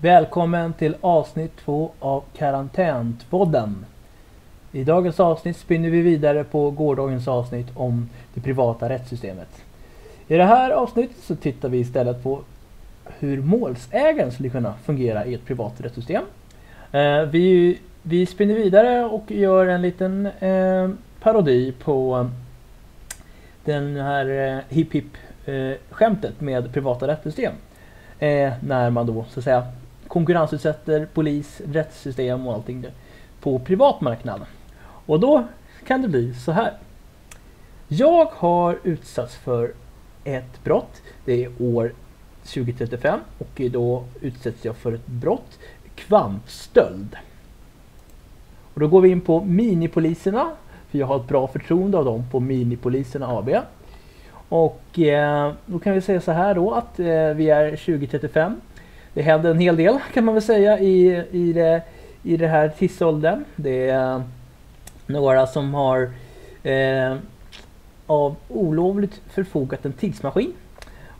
Välkommen till avsnitt två av Karantänpodden. I dagens avsnitt spinner vi vidare på gårdagens avsnitt om det privata rättssystemet. I det här avsnittet så tittar vi istället på hur målsägaren skulle kunna fungera i ett privat rättssystem. Eh, vi, vi spinner vidare och gör en liten eh, parodi på den här eh, hipp hipp skämtet med privata rättssystem. Eh, när man då så att säga konkurrensutsätter polis, rättssystem och allting på privat marknad. Och då kan det bli så här. Jag har utsatts för ett brott. Det är år 2035 och då utsätts jag för ett brott, kvantstöld. Och då går vi in på minipoliserna, för jag har ett bra förtroende av dem på Minipoliserna AB. Och eh, då kan vi säga så här då att eh, vi är 2035. Det händer en hel del kan man väl säga i, i, det, i det här tidsåldern. Det är några som har eh, av olovligt förfogat en tidsmaskin.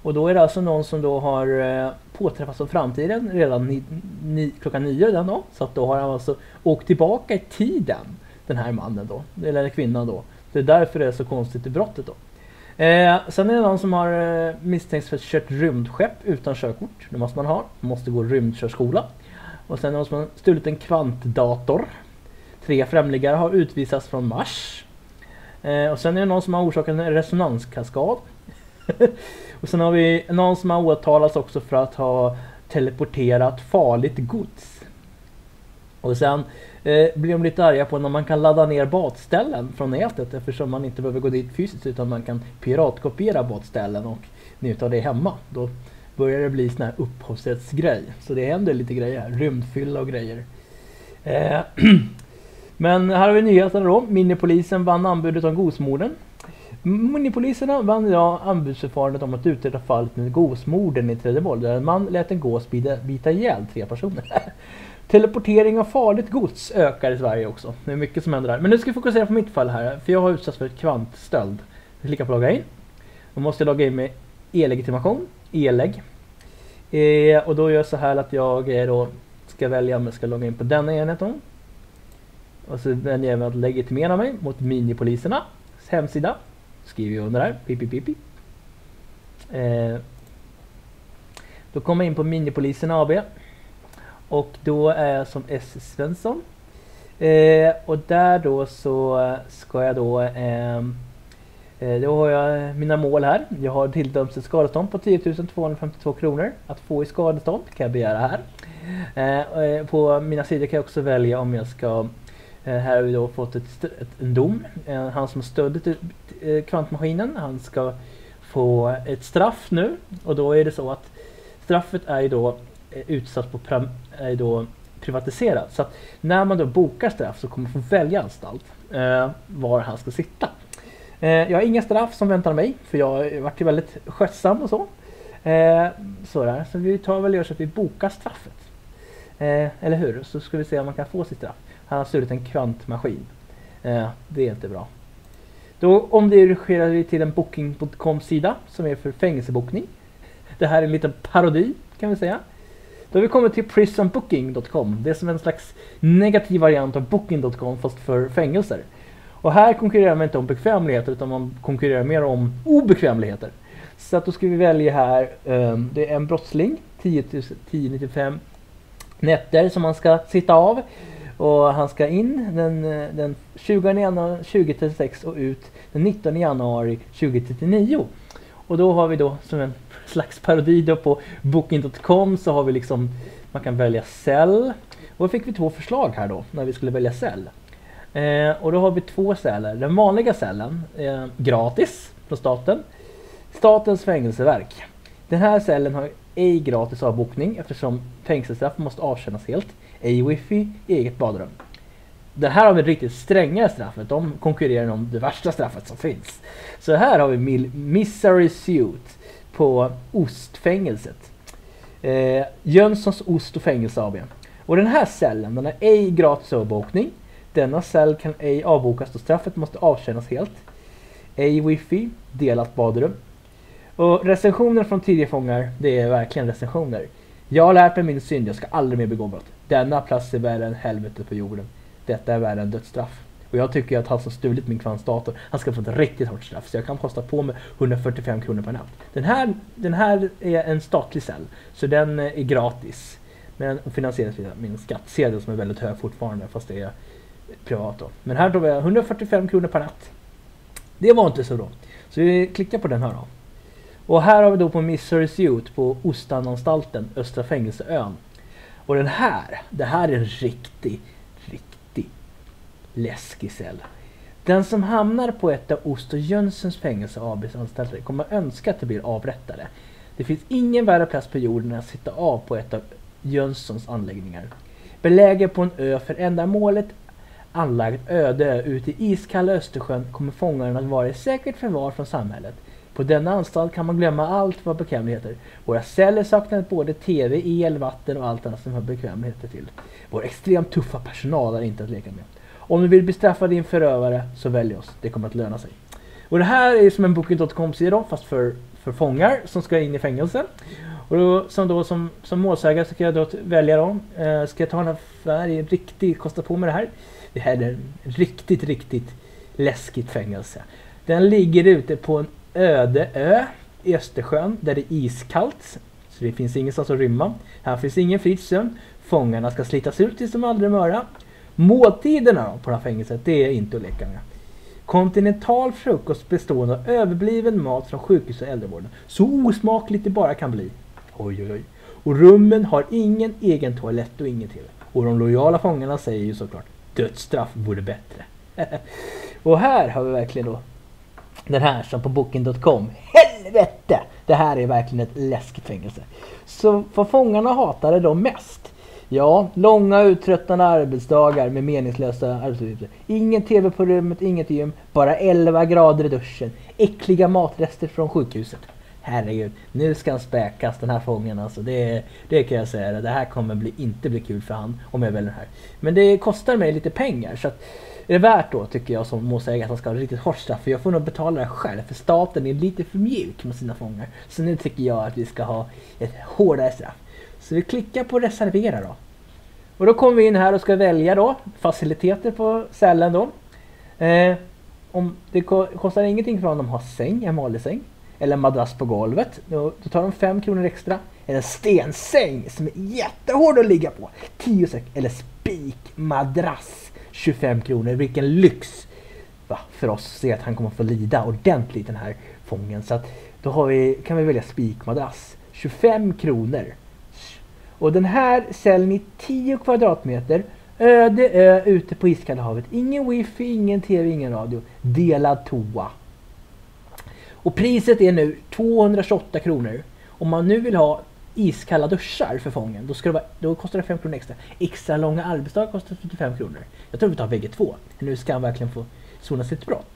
Och då är det alltså någon som då har eh, påträffats av framtiden redan ni, ni, klockan nio den dagen. Så att då har han alltså åkt tillbaka i tiden, den här mannen då, eller kvinnan då. Det är därför det är så konstigt i brottet då. Eh, sen är det någon som har eh, misstänkts för att kört rymdskepp utan körkort. Det måste man ha. Man måste gå rymdkörskola. Och sen är det någon som har stulit en kvantdator. Tre främlingar har utvisats från Mars. Eh, och sen är det någon som har orsakat en resonanskaskad. och sen har vi någon som har åtalats också för att ha teleporterat farligt gods. Och sen eh, blir de lite arga på när man kan ladda ner badställen från nätet eftersom man inte behöver gå dit fysiskt utan man kan piratkopiera badställen och njuta av det hemma. Då börjar det bli sån här upphovsrättsgrej. Så det händer lite grejer här, rymdfylla och grejer. Eh, Men här har vi nyheterna då. Minipolisen vann anbudet om Gosmorden. Minipoliserna vann idag anbudsförfarandet om att utreda fallet med Gosmorden i Trelleborg där en man lät en gås bita, bita ihjäl tre personer. Teleportering av farligt gods ökar i Sverige också. Det är mycket som händer där. Men nu ska vi fokusera på mitt fall här. För jag har utsatts för ett kvantstöld. Jag klickar på logga in. Då måste jag logga in med e-legitimation. E-leg. Eh, och då gör jag så här att jag eh, då ska välja om jag ska logga in på denna enheten. Och så väljer jag att legitimera mig mot Minipolisernas hemsida. Skriver jag under där. Pip, pip, pip. Eh, då kommer jag in på Minipoliserna AB. Och då är jag som S. Svensson. Eh, och där då så ska jag då ehm, eh, då har jag mina mål här. Jag har tilldömts ett skadestånd på 10 252 kronor. Att få i skadestånd kan jag begära här. Eh, eh, på mina sidor kan jag också välja om jag ska Eh, här har vi då fått ett, ett, en dom. Eh, han som stödde eh, kvantmaskinen, han ska få ett straff nu. Och då är det så att straffet är ju då Eh, utsatt på är eh, då privatiserad. Så att när man då bokar straff så kommer man få välja anstalt eh, var han ska sitta. Eh, jag har inga straff som väntar mig för jag har varit väldigt skötsam och så. Eh, sådär. Så vi tar väl och gör så att vi bokar straffet. Eh, eller hur? Så ska vi se om man kan få sitt straff. Han har stulit en kvantmaskin. Eh, det är inte bra. Då omdirigerar vi till en booking.com sida som är för fängelsebokning. Det här är en liten parodi kan vi säga. Då har vi kommit till prisonbooking.com. Det är som en slags negativ variant av booking.com fast för fängelser. Och här konkurrerar man inte om bekvämligheter utan man konkurrerar mer om obekvämligheter. Så att då ska vi välja här, um, det är en brottsling, 10 1095 nätter som man ska sitta av. Och han ska in den, eh, den 20 januari 2036 och ut den 19 januari 2039. Och då har vi då som en slags parodi då på booking.com så har vi liksom man kan välja cell. Och då fick vi två förslag här då när vi skulle välja cell. Eh, och då har vi två celler. Den vanliga cellen eh, gratis från staten. Statens fängelseverk. Den här cellen har ej gratis avbokning eftersom fängelsestraff måste avtjänas helt ej wifi, eget badrum. Det här har vi riktigt stränga straffet. De konkurrerar om det värsta straffet som finns. Så här har vi Misery Suit på Ostfängelset. Eh, Jönssons Ost och Fängelse AB. Och den här cellen, den har ej gratis avbokning. Denna cell kan ej avbokas då straffet måste avtjänas helt. Ej wifi, delat badrum. Och recensioner från tidigare fångar, det är verkligen recensioner. Jag har lärt mig min synd, jag ska aldrig mer begå brott. Denna plats är värre än helvetet på jorden. Detta är värre än dödsstraff. Och jag tycker att han som stulit min kvans dator, han ska få ett riktigt hårt straff. Så jag kan kosta på mig 145 kronor per natt. Den här, den här är en statlig cell, så den eh, är gratis. Men finansieras via min skattsedel som är väldigt hög fortfarande, fast det är privat då. Men här tror jag 145 kronor per natt. Det var inte så bra. Så vi klickar på den här då. Och här har vi då på Missouri Suit på Ostananstalten, Östra fängelseön. Och den här, det här är en riktig läskig cell. Den som hamnar på ett av Ost och Jönssons fängelse ABs anstalter kommer önska att de blir avrättade. Det finns ingen värre plats på jorden än att sitta av på ett av Jönssons anläggningar. Belägen på en ö för ändamålet anlagd öde ö ute i iskalla Östersjön kommer fångarna att vara i säkert förvar från samhället. På denna anstalt kan man glömma allt vad bekvämligheter. Våra celler saknar både TV, el, vatten och allt annat som har bekvämligheter till. Vår extremt tuffa personal är inte att leka med. Om du vill bestraffa din förövare så välj oss. Det kommer att löna sig. Och det här är som en Booking.com-sida fast för, för fångar som ska in i fängelse. Och då, som, då, som, som målsägare så kan jag då välja då. Eh, ska jag ta den här riktigt, kosta på mig det här. Det här är en riktigt, riktigt läskigt fängelse. Den ligger ute på en öde ö i Östersjön där det är iskallt. Så det finns ingenstans att rymma. Här finns ingen fridssömn. Fångarna ska slitas ut tills de aldrig möra. Måltiderna på det här fängelset, det är inte att leka med. Kontinental frukost bestående av överbliven mat från sjukhus och äldrevården. Så osmakligt det bara kan bli. Oj, oj, oj. Och rummen har ingen egen toalett och ingen TV. Och de lojala fångarna säger ju såklart dödsstraff vore bättre. och här har vi verkligen då den här som på booking.com. Helvete! Det här är verkligen ett läskigt fängelse. Så vad fångarna hatade de mest? Ja, långa uttröttande arbetsdagar med meningslösa arbetsuppgifter. Ingen TV på rummet, inget gym, bara 11 grader i duschen. Äckliga matrester från sjukhuset. Herregud, nu ska han späkas den här fången alltså. Det, det kan jag säga. Det här kommer bli, inte bli kul för han om jag väljer den här. Men det kostar mig lite pengar så att är det värt då tycker jag som målsägare att han ska ha riktigt hårt straff. För jag får nog betala det själv. För staten är lite för mjuk med sina fångar. Så nu tycker jag att vi ska ha ett hårdare straff. Så vi klickar på reservera då. Och då kommer vi in här och ska välja då faciliteter på cellen då. Eh, om det kostar ingenting för honom att ha säng, en vanlig säng. Eller en madrass på golvet. Då, då tar de 5 kronor extra. Eller en stensäng som är jättehård att ligga på. 10 säck. Eller spikmadrass. 25 kronor. Vilken lyx! Va, för oss att se att han kommer få lida ordentligt den här fången. Så att då har vi, kan vi välja spikmadrass. 25 kronor. Och den här cellen i 10 kvadratmeter. Öde ö ute på iskalla havet. Ingen wifi, ingen tv, ingen radio. Delad toa. Och priset är nu 228 kronor. Om man nu vill ha iskalla duschar för fången, då, ska det vara, då kostar det 5 kronor extra. Extra långa arbetsdagar kostar 45 kronor. Jag tror vi tar bägge två. Nu ska han verkligen få sona sitt brott.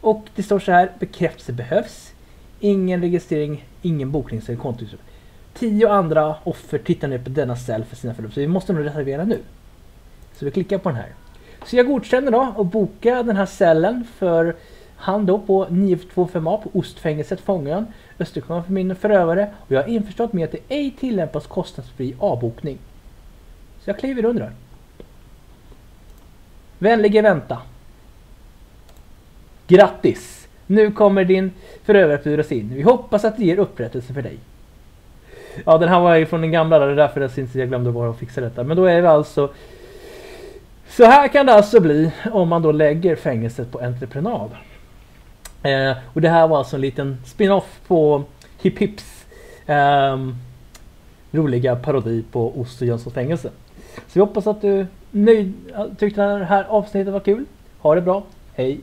Och det står så här, bekräftelse behövs. Ingen registrering, ingen boknings eller kontoutdrag. Tio andra offer tittar nu på denna cell för sina förlopp, Så vi måste nog reservera nu. Så vi klickar på den här. Så jag godkänner då och bokar den här cellen för han då på 925A på Ostfängelset Fångön, Östersjön för min förövare och jag har införstått med att det ej tillämpas kostnadsfri avbokning. Så jag kliver under. Vänlige vänta. Grattis! Nu kommer din förövare att buras in. Vi hoppas att det ger upprättelse för dig. Ja, den här var ju från den gamla, det är därför jag syns jag glömde bara att fixa detta. Men då är vi alltså... Så här kan det alltså bli om man då lägger fängelset på entreprenad. Eh, och det här var alltså en liten spin-off på Hip Hips eh, roliga parodi på Ost och Jönssons fängelse. Så vi hoppas att du nöjd, tyckte det här avsnittet var kul. Ha det bra. Hej!